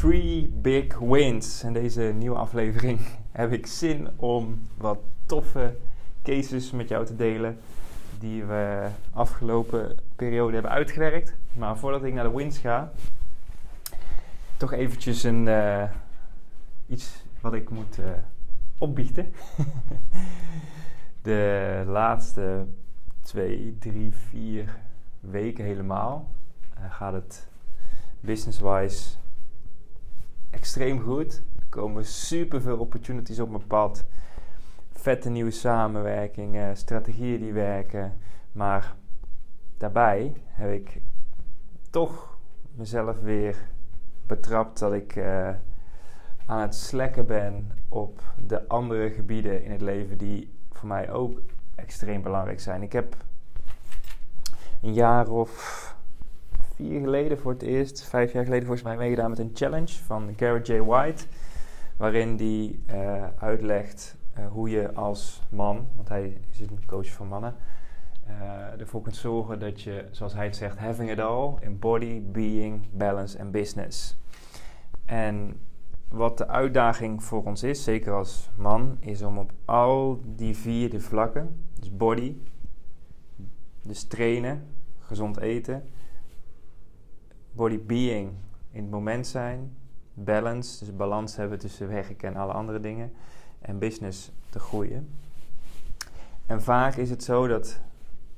Three Big Wins. In deze nieuwe aflevering heb ik zin om wat toffe cases met jou te delen. Die we afgelopen periode hebben uitgewerkt. Maar voordat ik naar de wins ga, toch eventjes een, eh, iets wat ik moet uh, opbiechten. de laatste twee, drie, vier weken helemaal uh, gaat het business-wise extreem goed. Er komen super veel opportunities op mijn pad. Vette nieuwe samenwerkingen, strategieën die werken. Maar daarbij heb ik toch mezelf weer betrapt dat ik uh, aan het slekken ben op de andere gebieden in het leven die voor mij ook extreem belangrijk zijn. Ik heb een jaar of vier geleden voor het eerst, vijf jaar geleden volgens mij, meegedaan met een challenge van Garrett J. White. Waarin hij uh, uitlegt uh, hoe je als man, want hij is een coach van mannen, uh, ervoor kunt zorgen dat je, zoals hij het zegt, having it all in body, being, balance en business. En wat de uitdaging voor ons is, zeker als man, is om op al die vier vlakken, dus body, dus trainen, gezond eten, body being in het moment zijn, balance, dus balans hebben tussen werk en alle andere dingen, en business te groeien. En vaak is het zo dat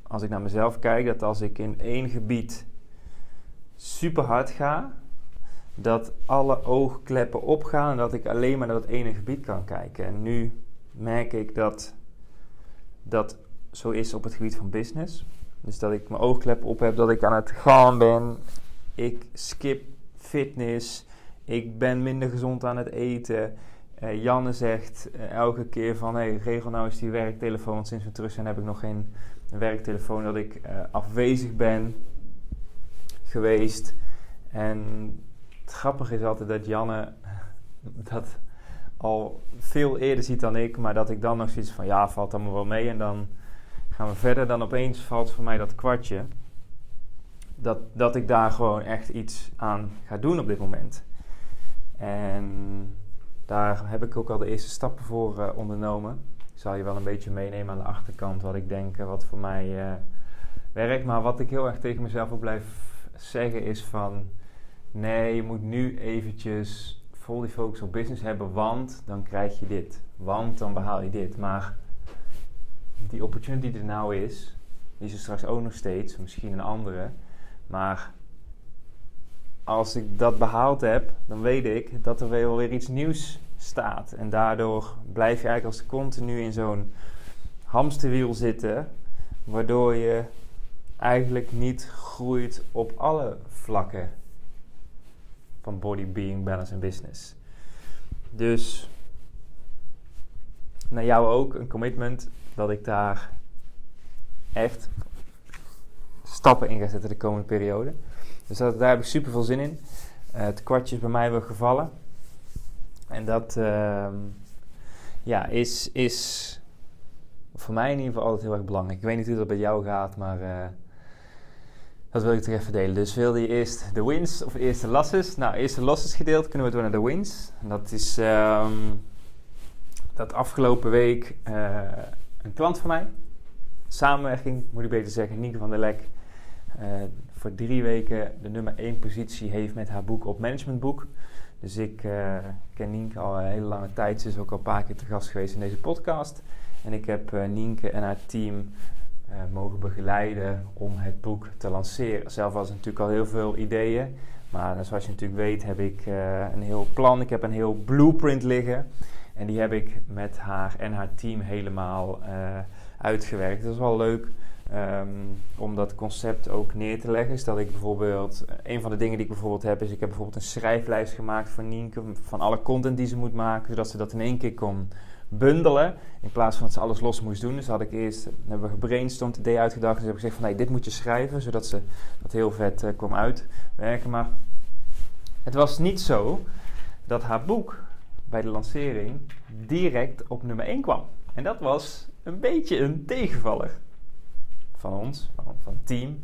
als ik naar mezelf kijk, dat als ik in één gebied super hard ga, dat alle oogkleppen opgaan en dat ik alleen maar naar dat ene gebied kan kijken. En nu merk ik dat dat zo is op het gebied van business. Dus dat ik mijn oogkleppen op heb, dat ik aan het gaan ben ik skip fitness, ik ben minder gezond aan het eten. Uh, Janne zegt uh, elke keer van, hey, regel nou eens die werktelefoon. Want sinds we terug zijn heb ik nog geen werktelefoon dat ik uh, afwezig ben geweest. En het grappige is altijd dat Janne dat al veel eerder ziet dan ik. Maar dat ik dan nog zoiets van, ja, valt allemaal wel mee. En dan gaan we verder. Dan opeens valt voor mij dat kwartje dat, dat ik daar gewoon echt iets aan ga doen op dit moment. En daar heb ik ook al de eerste stappen voor uh, ondernomen. Ik zal je wel een beetje meenemen aan de achterkant wat ik denk, uh, wat voor mij uh, werkt. Maar wat ik heel erg tegen mezelf ook blijf zeggen is van... Nee, je moet nu eventjes vol die focus op business hebben, want dan krijg je dit. Want dan behaal je dit. Maar die opportunity die er nou is, die is er straks ook nog steeds, misschien een andere... Maar als ik dat behaald heb, dan weet ik dat er wel weer iets nieuws staat. En daardoor blijf je eigenlijk als continu in zo'n hamsterwiel zitten, waardoor je eigenlijk niet groeit op alle vlakken van body, being, balance en business. Dus naar jou ook een commitment dat ik daar echt stappen in ga zetten de komende periode. Dus dat, daar heb ik super veel zin in. Uh, het kwartje is bij mij wel gevallen. En dat uh, ja, is, is voor mij in ieder geval altijd heel erg belangrijk. Ik weet niet hoe dat bij jou gaat, maar uh, dat wil ik toch even delen. Dus wilde je eerst de wins of eerst de losses? Nou, eerst de losses gedeeld, kunnen we door naar de wins. Dat is um, dat afgelopen week uh, een klant van mij, samenwerking moet ik beter zeggen, Nieke van der Lek, uh, voor drie weken de nummer één positie heeft met haar boek op managementboek. Dus ik uh, ken Nienke al een hele lange tijd. Ze is ook al een paar keer te gast geweest in deze podcast. En ik heb uh, Nienke en haar team mogen begeleiden om het boek te lanceren. Zelf was natuurlijk al heel veel ideeën. Maar zoals je natuurlijk weet heb ik een heel plan. Ik heb een heel blueprint liggen. En die heb ik met haar en haar team helemaal uitgewerkt. Dat is wel leuk Ehm, om dat concept ook neer te leggen, is dat ik bijvoorbeeld, een van de dingen die ik bijvoorbeeld heb, is ik heb bijvoorbeeld een schrijflijst gemaakt voor Nienke van alle content die ze moet maken, zodat ze dat in één keer kon bundelen, in plaats van dat ze alles los moest doen. Dus had ik eerst, hebben we gebrainstormd, idee uitgedacht, dus heb ik gezegd van nee, dit moet je schrijven, zodat ze dat heel vet uh, kon uitwerken. Maar het was niet zo dat haar boek bij de lancering direct op nummer 1 kwam. En dat was een beetje een tegenvaller van ons, van, het team.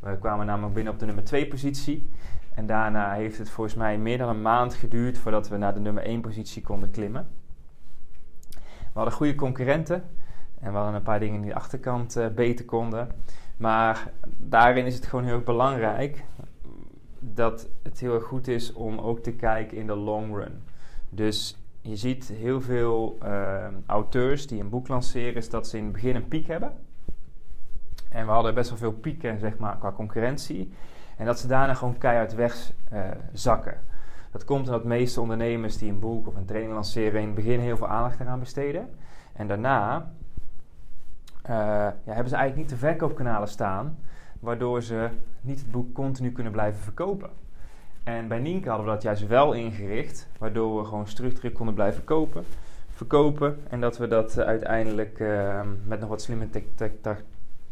We kwamen namelijk binnen op de nummer 2 positie. En daarna heeft het volgens mij meer dan een maand geduurd voordat we naar de nummer 1 positie konden klimmen. We hadden goede concurrenten en we hadden een paar dingen die de achterkant uh, beter konden. Maar daarin is het gewoon heel belangrijk dat het heel erg goed is om ook te kijken in de long run. Dus je ziet heel veel uh, auteurs die een boek lanceren, is dat ze in het begin een piek hebben. En we hadden best wel veel pieken zeg maar, qua concurrentie. En dat ze daarna gewoon keihard wegzakken. Uh, dat komt omdat meeste ondernemers die een boek of een training lanceren in het begin heel veel aandacht eraan besteden. En daarna uh, ja, hebben ze eigenlijk niet de verkoopkanalen staan, waardoor ze niet het boek continu kunnen blijven verkopen. En bij Nienke hadden we dat juist wel ingericht, waardoor we gewoon structureel konden blijven kopen, verkopen. En dat we dat uiteindelijk uh, met nog wat slimme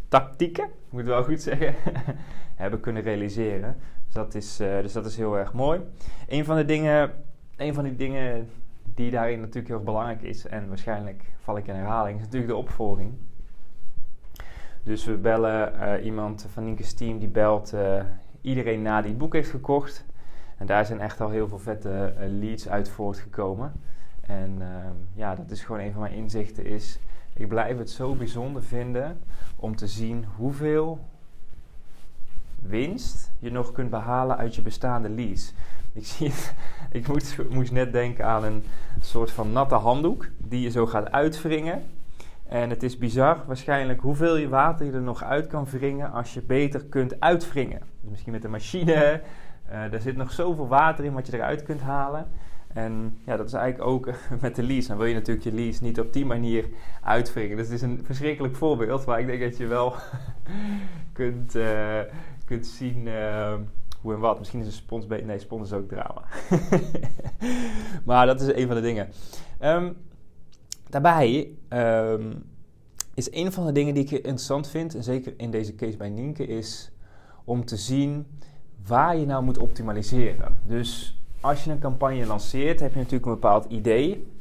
tactieken, moet ik wel goed zeggen, hebben kunnen realiseren. Dus dat, is, uh, dus dat is heel erg mooi. Een van de dingen, een van die dingen die daarin natuurlijk heel belangrijk is, en waarschijnlijk val ik in herhaling, is natuurlijk de opvolging. Dus we bellen uh, iemand van Nienke's team, die belt uh, iedereen na die het boek heeft gekocht. En daar zijn echt al heel veel vette leads uit voortgekomen. En ehm, ja, dat is gewoon een van mijn inzichten is... Ik blijf het zo bijzonder vinden om te zien hoeveel winst je nog kunt behalen uit je bestaande lease. Ik, zie het, ik moest, moest net denken aan een soort van natte handdoek die je zo gaat uitwringen. En het is bizar waarschijnlijk hoeveel je water je er nog uit kan wringen als je beter kunt uitwringen. Dus misschien met een machine. Uh, er zit nog zoveel water in wat je eruit kunt halen. En ja, dat is eigenlijk ook met de lease. Dan wil je natuurlijk je lease niet op die manier uitwringen. Dus het is een verschrikkelijk voorbeeld waar ik denk dat je wel kunt, uh, kunt zien uh, hoe en wat. Misschien is een spons beter. Nee, spons is ook drama. maar dat is een van de dingen. Um, daarbij um, is een van de dingen die ik interessant vind, en zeker in deze case bij Nienke, is om te zien waar je nou moet optimaliseren. Dus als je een campagne lanceert, heb je natuurlijk een bepaald idee.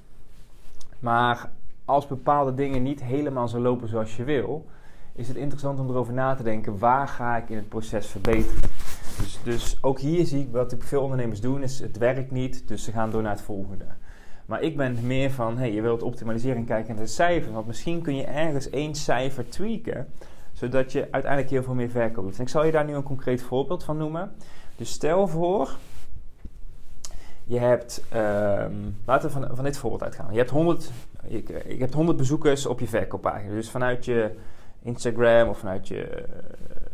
Maar als bepaalde dingen niet helemaal zo lopen zoals je wil, is het interessant om erover na te denken: waar ga ik in het proces verbeteren? Dus, dus ook hier zie ik wat veel ondernemers doen: is het werkt niet, dus ze gaan door naar het volgende. Maar ik ben meer van: hey, je wilt optimaliseren en kijken naar de cijfers. Want misschien kun je ergens één cijfer tweaken, zodat je uiteindelijk heel veel meer verkoop ik zal je daar nu een concreet voorbeeld van noemen. Dus stel voor je hebt, um, laten we van, van dit voorbeeld uitgaan. Je hebt 100, je, je hebt 100 bezoekers op je verkooppagina. Dus vanuit je Instagram of vanuit je uh,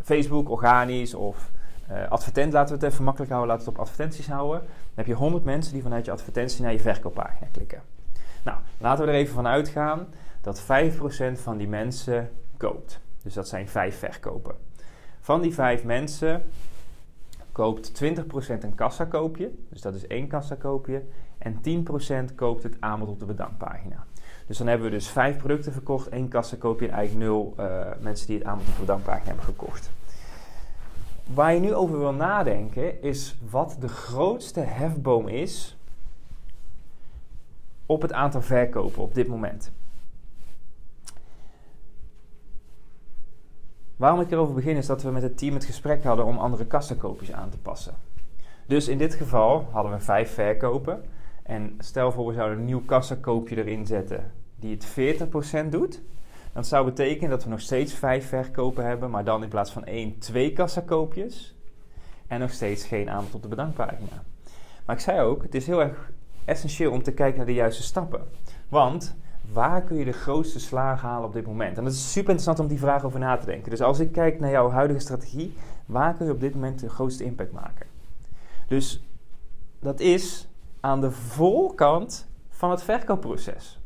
Facebook, organisch of uh, advertent, laten we het even makkelijk houden, laten we het op advertenties houden. Dan heb je 100 mensen die vanuit je advertentie naar je verkooppagina klikken. Nou, laten we er even van uitgaan dat 5% van die mensen koopt. Dus dat zijn 5 verkopen. Van die 5 mensen koopt 20% een kassakoopje, dus dat is één kassakoopje, en 10% koopt het aanbod op de bedankpagina. Dus dan hebben we dus 5 producten verkocht, één kassakoopje en eigenlijk 0 uh, mensen die het aanbod op de bedankpagina hebben gekocht. Waar je nu over wil nadenken is wat de grootste hefboom is op het aantal verkopen op dit moment. Waarom ik erover begin is dat we met het team het gesprek hadden om andere kassakoopjes aan te passen. Dus in dit geval hadden we vijf verkopen. En stel voor we zouden een nieuw kassakoopje erin zetten die het 40% doet. Dat zou betekenen dat we nog steeds vijf verkopen hebben, maar dan in plaats van één, twee kassakoopjes. En nog steeds geen aanbod op de bedankpagina. Maar ik zei ook, het is heel erg essentieel om te kijken naar de juiste stappen. Want waar kun je de grootste slagen halen op dit moment? En dat is super interessant om die vraag over na te denken. Dus als ik kijk naar jouw huidige strategie, waar kun je op dit moment de grootste impact maken? Dus dat is aan de voorkant van het verkoopproces.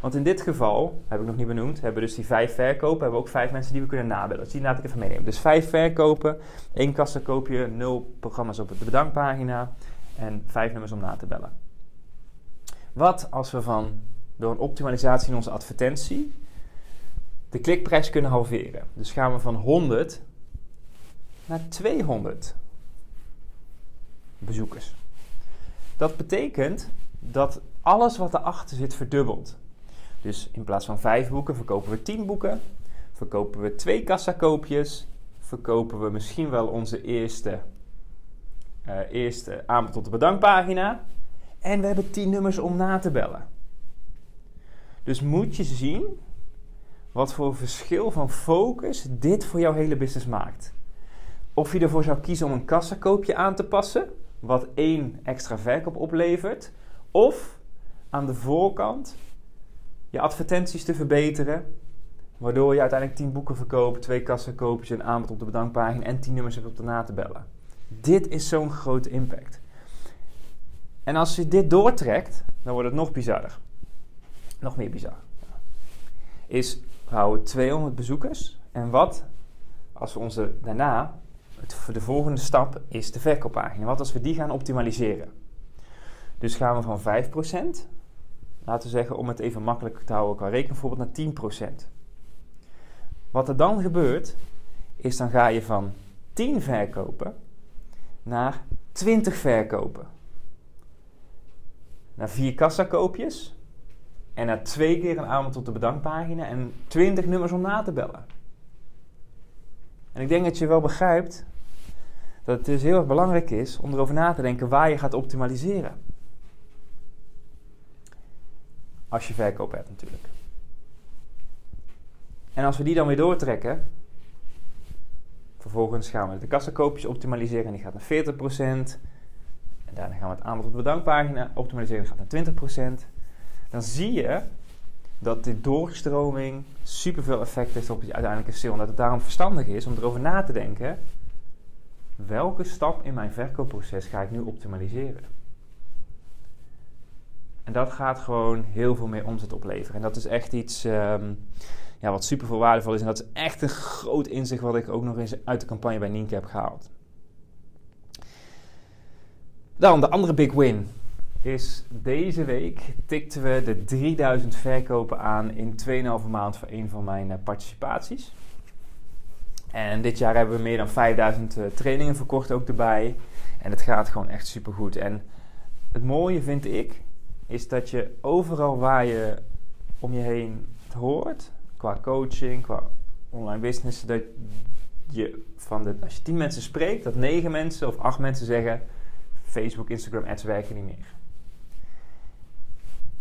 Want in dit geval, heb ik nog niet benoemd, hebben we dus die vijf verkopen, hebben we ook vijf mensen die we kunnen nabellen. Dus die laat ik even meenemen. Dus vijf verkopen, één kassakoopje, nul programma's op de bedankpagina en vijf nummers om na te bellen. Wat als we van door een optimalisatie in onze advertentie de klikprijs kunnen halveren? Dus gaan we van 100 naar 200 bezoekers. Dat betekent dat alles wat erachter zit verdubbelt. Dus in plaats van 5 boeken verkopen we 10 boeken, verkopen we twee kassakoopjes, verkopen we misschien wel onze eerste, uh, eerste aanbod op de bedankpagina. En we hebben 10 nummers om na te bellen. Dus moet je zien wat voor verschil van focus dit voor jouw hele business maakt. Of je ervoor zou kiezen om een kassakoopje aan te passen, wat één extra verkoop oplevert, of aan de voorkant je advertenties te verbeteren, waardoor je uiteindelijk 10 boeken verkoopt, twee kassakoopjes, een aanbod op de bedankpagina en 10 nummers hebt op de na te bellen. Dit is zo'n grote impact. En als je dit doortrekt, dan wordt het nog bizarder. Nog meer bizar. Is, we houden 200 bezoekers. En wat als we onze daarna, het, de volgende stap is de verkooppagina. Wat als we die gaan optimaliseren? Dus gaan we van 5%, laten we zeggen om het even makkelijk te houden qua rekenvoorbeeld, naar 10%. Wat er dan gebeurt, is dan ga je van 10 verkopen naar 20 verkopen. Naar 4 kassakoopjes en naar twee keer een aanbod op de bedankpagina en 20 nummers om na te bellen. En ik denk dat je wel begrijpt dat het dus heel erg belangrijk is om erover na te denken waar je gaat optimaliseren. Als je verkoop hebt natuurlijk. En als we die dan weer doortrekken, vervolgens gaan we de kassakoopjes optimaliseren en die gaat naar 40%. En daarna gaan we het aanbod op de bedankpagina optimaliseren, die gaat naar 20%. Dan zie je dat die doorstroming superveel effect heeft op je uiteindelijke sale. En dat het daarom verstandig is om erover na te denken, welke stap in mijn verkoopproces ga ik nu optimaliseren? En dat gaat gewoon heel veel meer omzet opleveren. En dat is echt iets um, ja, wat super waardevol is. En dat is echt een groot inzicht wat ik ook nog eens uit de campagne bij Nienke heb gehaald. Dan de andere big win is deze week tikten we de 3000 verkopen aan in 2,5 maand voor een van mijn uh, participaties. En dit jaar hebben we meer dan 5000 uh, eh, trainingen verkocht ook erbij. En het gaat gewoon echt super goed. En het mooie vind ik, is dat je overal waar je om je heen het hoort, qua coaching, qua online business, dat je van de, als je 10 mensen spreekt, dat 9 mensen of 8 mensen zeggen: Facebook, Instagram ads werken niet meer.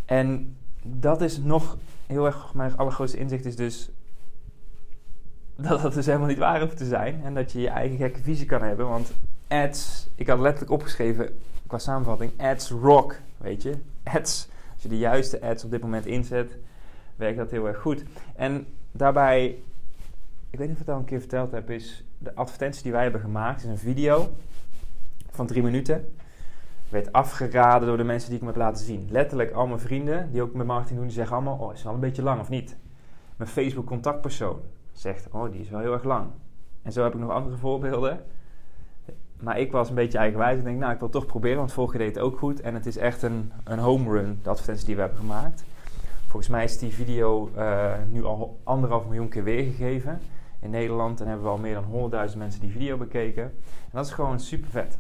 En dat is nog heel erg, mijn allergrootste inzicht is dus dat dat dus helemaal niet waar hoeft te zijn. En dat je je eigen gekke visie kan hebben. Want ads, ik had letterlijk opgeschreven qua samenvatting, ads rock, weet je. Ads, als je de juiste ads op dit moment inzet, werkt dat heel erg goed. En daarbij, ik weet niet of ik het al een keer verteld heb, is de advertentie die wij hebben gemaakt, is een video van drie minuten werd afgeraden door de mensen die ik me heb laten zien. Letterlijk al mijn vrienden die ook met marketing doen, die zeggen allemaal: Oh, is wel een beetje lang of niet? Mijn Facebook contactpersoon zegt: Oh, die is wel heel erg lang. En zo heb ik nog andere voorbeelden. Maar ik was een beetje eigenwijs en denk: Nou, ik wil toch proberen, want vorige deed het ook goed. En het is echt een, een home run, de advertentie die we hebben gemaakt. Volgens mij is die video uh, nu al anderhalf miljoen keer weergegeven in Nederland. En hebben we al meer dan 100.000 mensen die video bekeken. En dat is gewoon super vet.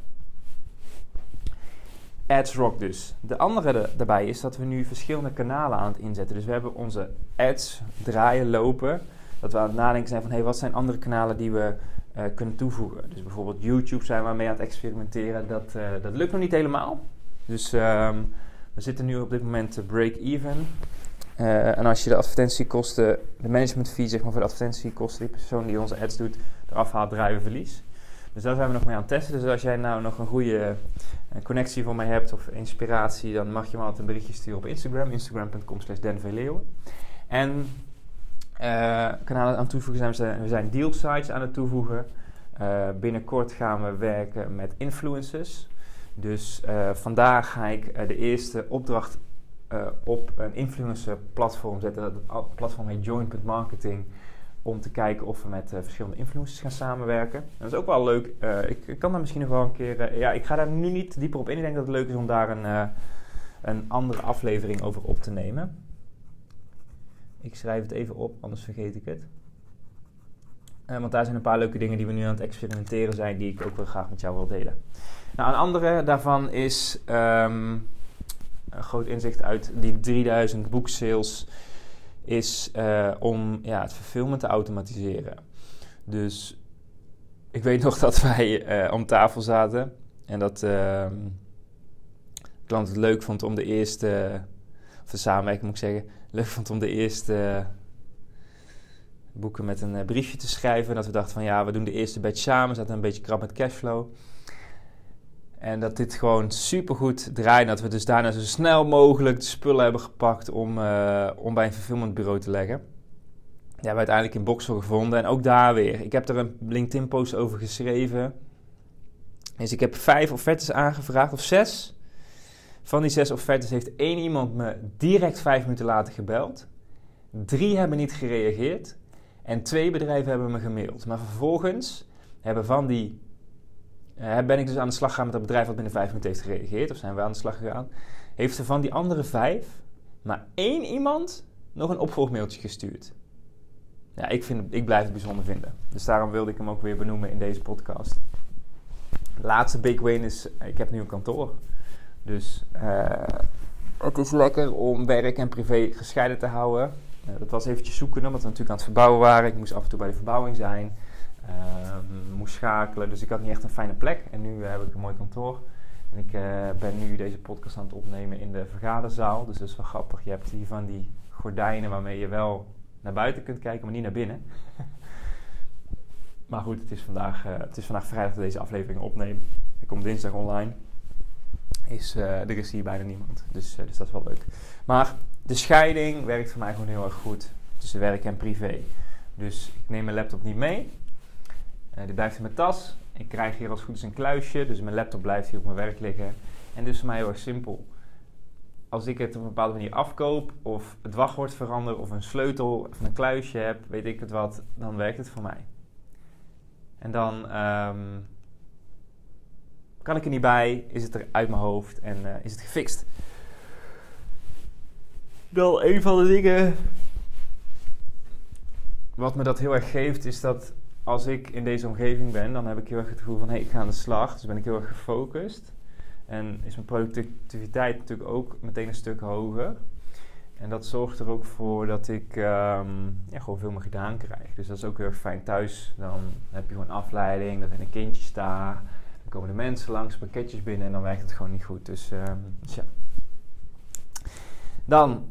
Ads Rock dus. De andere daarbij is dat we nu verschillende kanalen aan het inzetten. Dus we hebben onze ads draaien, lopen. Dat we aan het nadenken zijn van, hey, wat zijn andere kanalen die we uh, kunnen toevoegen? Dus bijvoorbeeld YouTube zijn we mee aan het experimenteren. Dat, uh, dat lukt nog niet helemaal. Dus um, we zitten nu op dit moment break-even. Uh, en als je de advertentiekosten, de management fee zeg maar voor de advertentiekosten, die persoon die onze ads doet, eraf haalt, draaien we verlies. Dus daar zijn we nog mee aan het testen. Dus als jij nou nog een goede een connectie van mij hebt of inspiratie, dan mag je me altijd een berichtje sturen op Instagram. Instagram.com slash En uh, kanalen aan toevoegen zijn we zijn deal sites aan het toevoegen. Uh, binnenkort gaan we werken met influencers. Dus vandaag ga ik de eerste opdracht op een influencer platform zetten. Dat platform heet Join.marketing om te kijken of we met verschillende influencers gaan samenwerken. En dat is ook wel leuk. Ik, ik, kan daar misschien nog wel een keer... ja, ik ga daar nu niet dieper op in. Ik denk dat het leuk is om daar een, een andere aflevering over op te nemen. Ik schrijf het even op, anders vergeet ik het. Want daar zijn een paar leuke dingen die we nu aan het experimenteren zijn, die ik ook wel graag met jou wil delen. Nou, een andere daarvan is um, een groot inzicht uit die 3000 boeksales, is uh, om ja, het fulfillment te automatiseren. Dus ik weet nog dat wij uh, om tafel zaten en dat uh, de klant het leuk vond om de eerste, of de samenwerking moet ik zeggen, leuk vond om de eerste boeken met een eh, briefje te schrijven. En dat we dachten van ja, we doen de eerste batch samen. Zaten een beetje krap met cashflow. En dat dit gewoon supergoed draait. Dat we dus daarna zo snel mogelijk de spullen hebben gepakt om, uh, om bij een fulfillmentbureau te leggen. Die hebben we uiteindelijk in Boxel gevonden. En ook daar weer. Ik heb er een LinkedIn-post over geschreven. Dus ik heb vijf offertes aangevraagd, of zes. Van die zes offertes heeft één iemand me direct vijf minuten later gebeld. Drie hebben niet gereageerd. En twee bedrijven hebben me gemaild. Maar vervolgens hebben van die. Uh, ben ik dus aan de slag gegaan met dat bedrijf wat binnen vijf minuten heeft gereageerd. Of zijn we aan de slag gegaan. Heeft er van die andere vijf maar één iemand nog een opvolgmailtje gestuurd. Ja, ik, vind, ik blijf het bijzonder vinden. Dus daarom wilde ik hem ook weer benoemen in deze podcast. Laatste big win is, ik heb nu een kantoor. Dus uh, het is lekker om werk en privé gescheiden te houden. Uh, dat was eventjes zoeken, omdat we natuurlijk aan het verbouwen waren. Ik moest af en toe bij de verbouwing zijn. Uh, moest schakelen, dus ik had niet echt een fijne plek. En nu heb ik een mooi kantoor. En ik ben nu deze podcast aan het opnemen in de vergaderzaal. Dus dat is wel grappig. Je hebt hier van die gordijnen waarmee je wel naar buiten kunt kijken, maar niet naar binnen. maar goed, het is, vandaag, het is vandaag vrijdag dat deze aflevering opnemen. Ik kom dinsdag online is, er is hier bijna niemand. Dus, dus dat is wel leuk. Maar de scheiding werkt voor mij gewoon heel erg goed tussen werk en privé. Dus ik neem mijn laptop niet mee. Uh, die blijft in mijn tas. Ik krijg hier als goed is een kluisje. Dus mijn laptop blijft hier op mijn werk liggen. En dus voor mij heel erg simpel. Als ik het op een bepaalde manier afkoop, of het wachtwoord verander, of een sleutel of een kluisje heb, weet ik het wat, dan werkt het voor mij. En dan um, kan ik er niet bij? Is het er uit mijn hoofd en uh, is het gefixt? Wel, een van de dingen wat me dat heel erg geeft, is dat als ik in deze omgeving ben, dan heb ik heel erg het gevoel van hé, hey, ik ga aan de slag. Dus ben ik heel erg gefocust. En is mijn productiviteit natuurlijk ook meteen een stuk hoger. En dat zorgt er ook voor dat ik um, ja, gewoon veel meer gedaan krijg. Dus dat is ook heel erg fijn thuis. Dan heb je gewoon afleiding, dan zijn er kindjes daar komen de mensen langs, pakketjes binnen en dan werkt het gewoon niet goed. Dus, uh, dus ja. Dan,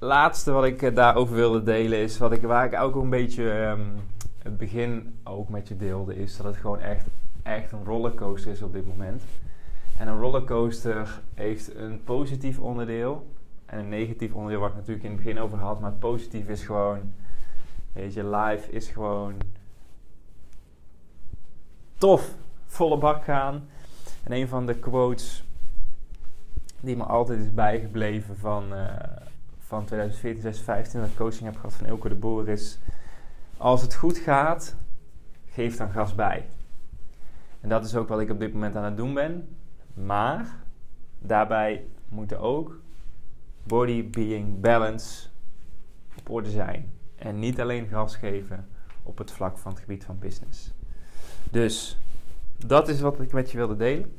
laatste wat ik uh, daarover wilde delen is, wat ik, waar ik ook een beetje um, het begin ook met je deelde, is dat het gewoon echt, echt een rollercoaster is op dit moment. En een rollercoaster heeft een positief onderdeel en een negatief onderdeel, waar ik natuurlijk in het begin over had. Maar het positief is gewoon, weet je, live is gewoon tof, volle bak gaan. En een van de quotes die me altijd is bijgebleven van, uh, van 2014, 2015, dat ik coaching heb gehad van Elke de Boer is... Als het goed gaat, geef dan gas bij. En dat is ook wat ik op dit moment aan het doen ben. Maar daarbij moet ook body, being, balance op orde zijn. En niet alleen gas geven op het vlak van het gebied van business. Dus dat is wat ik met je wilde delen.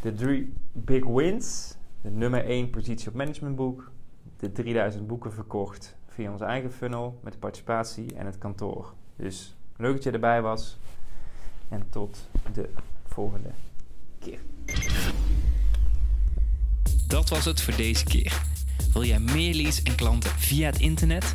De drie big wins. De nummer 1 positie op managementboek. De 3000 boeken verkocht via onze eigen funnel met de participatie en het kantoor. Dus leuk dat je erbij was. En tot de volgende keer. Dat was het voor deze keer. Wil jij meer leads en klanten via het internet?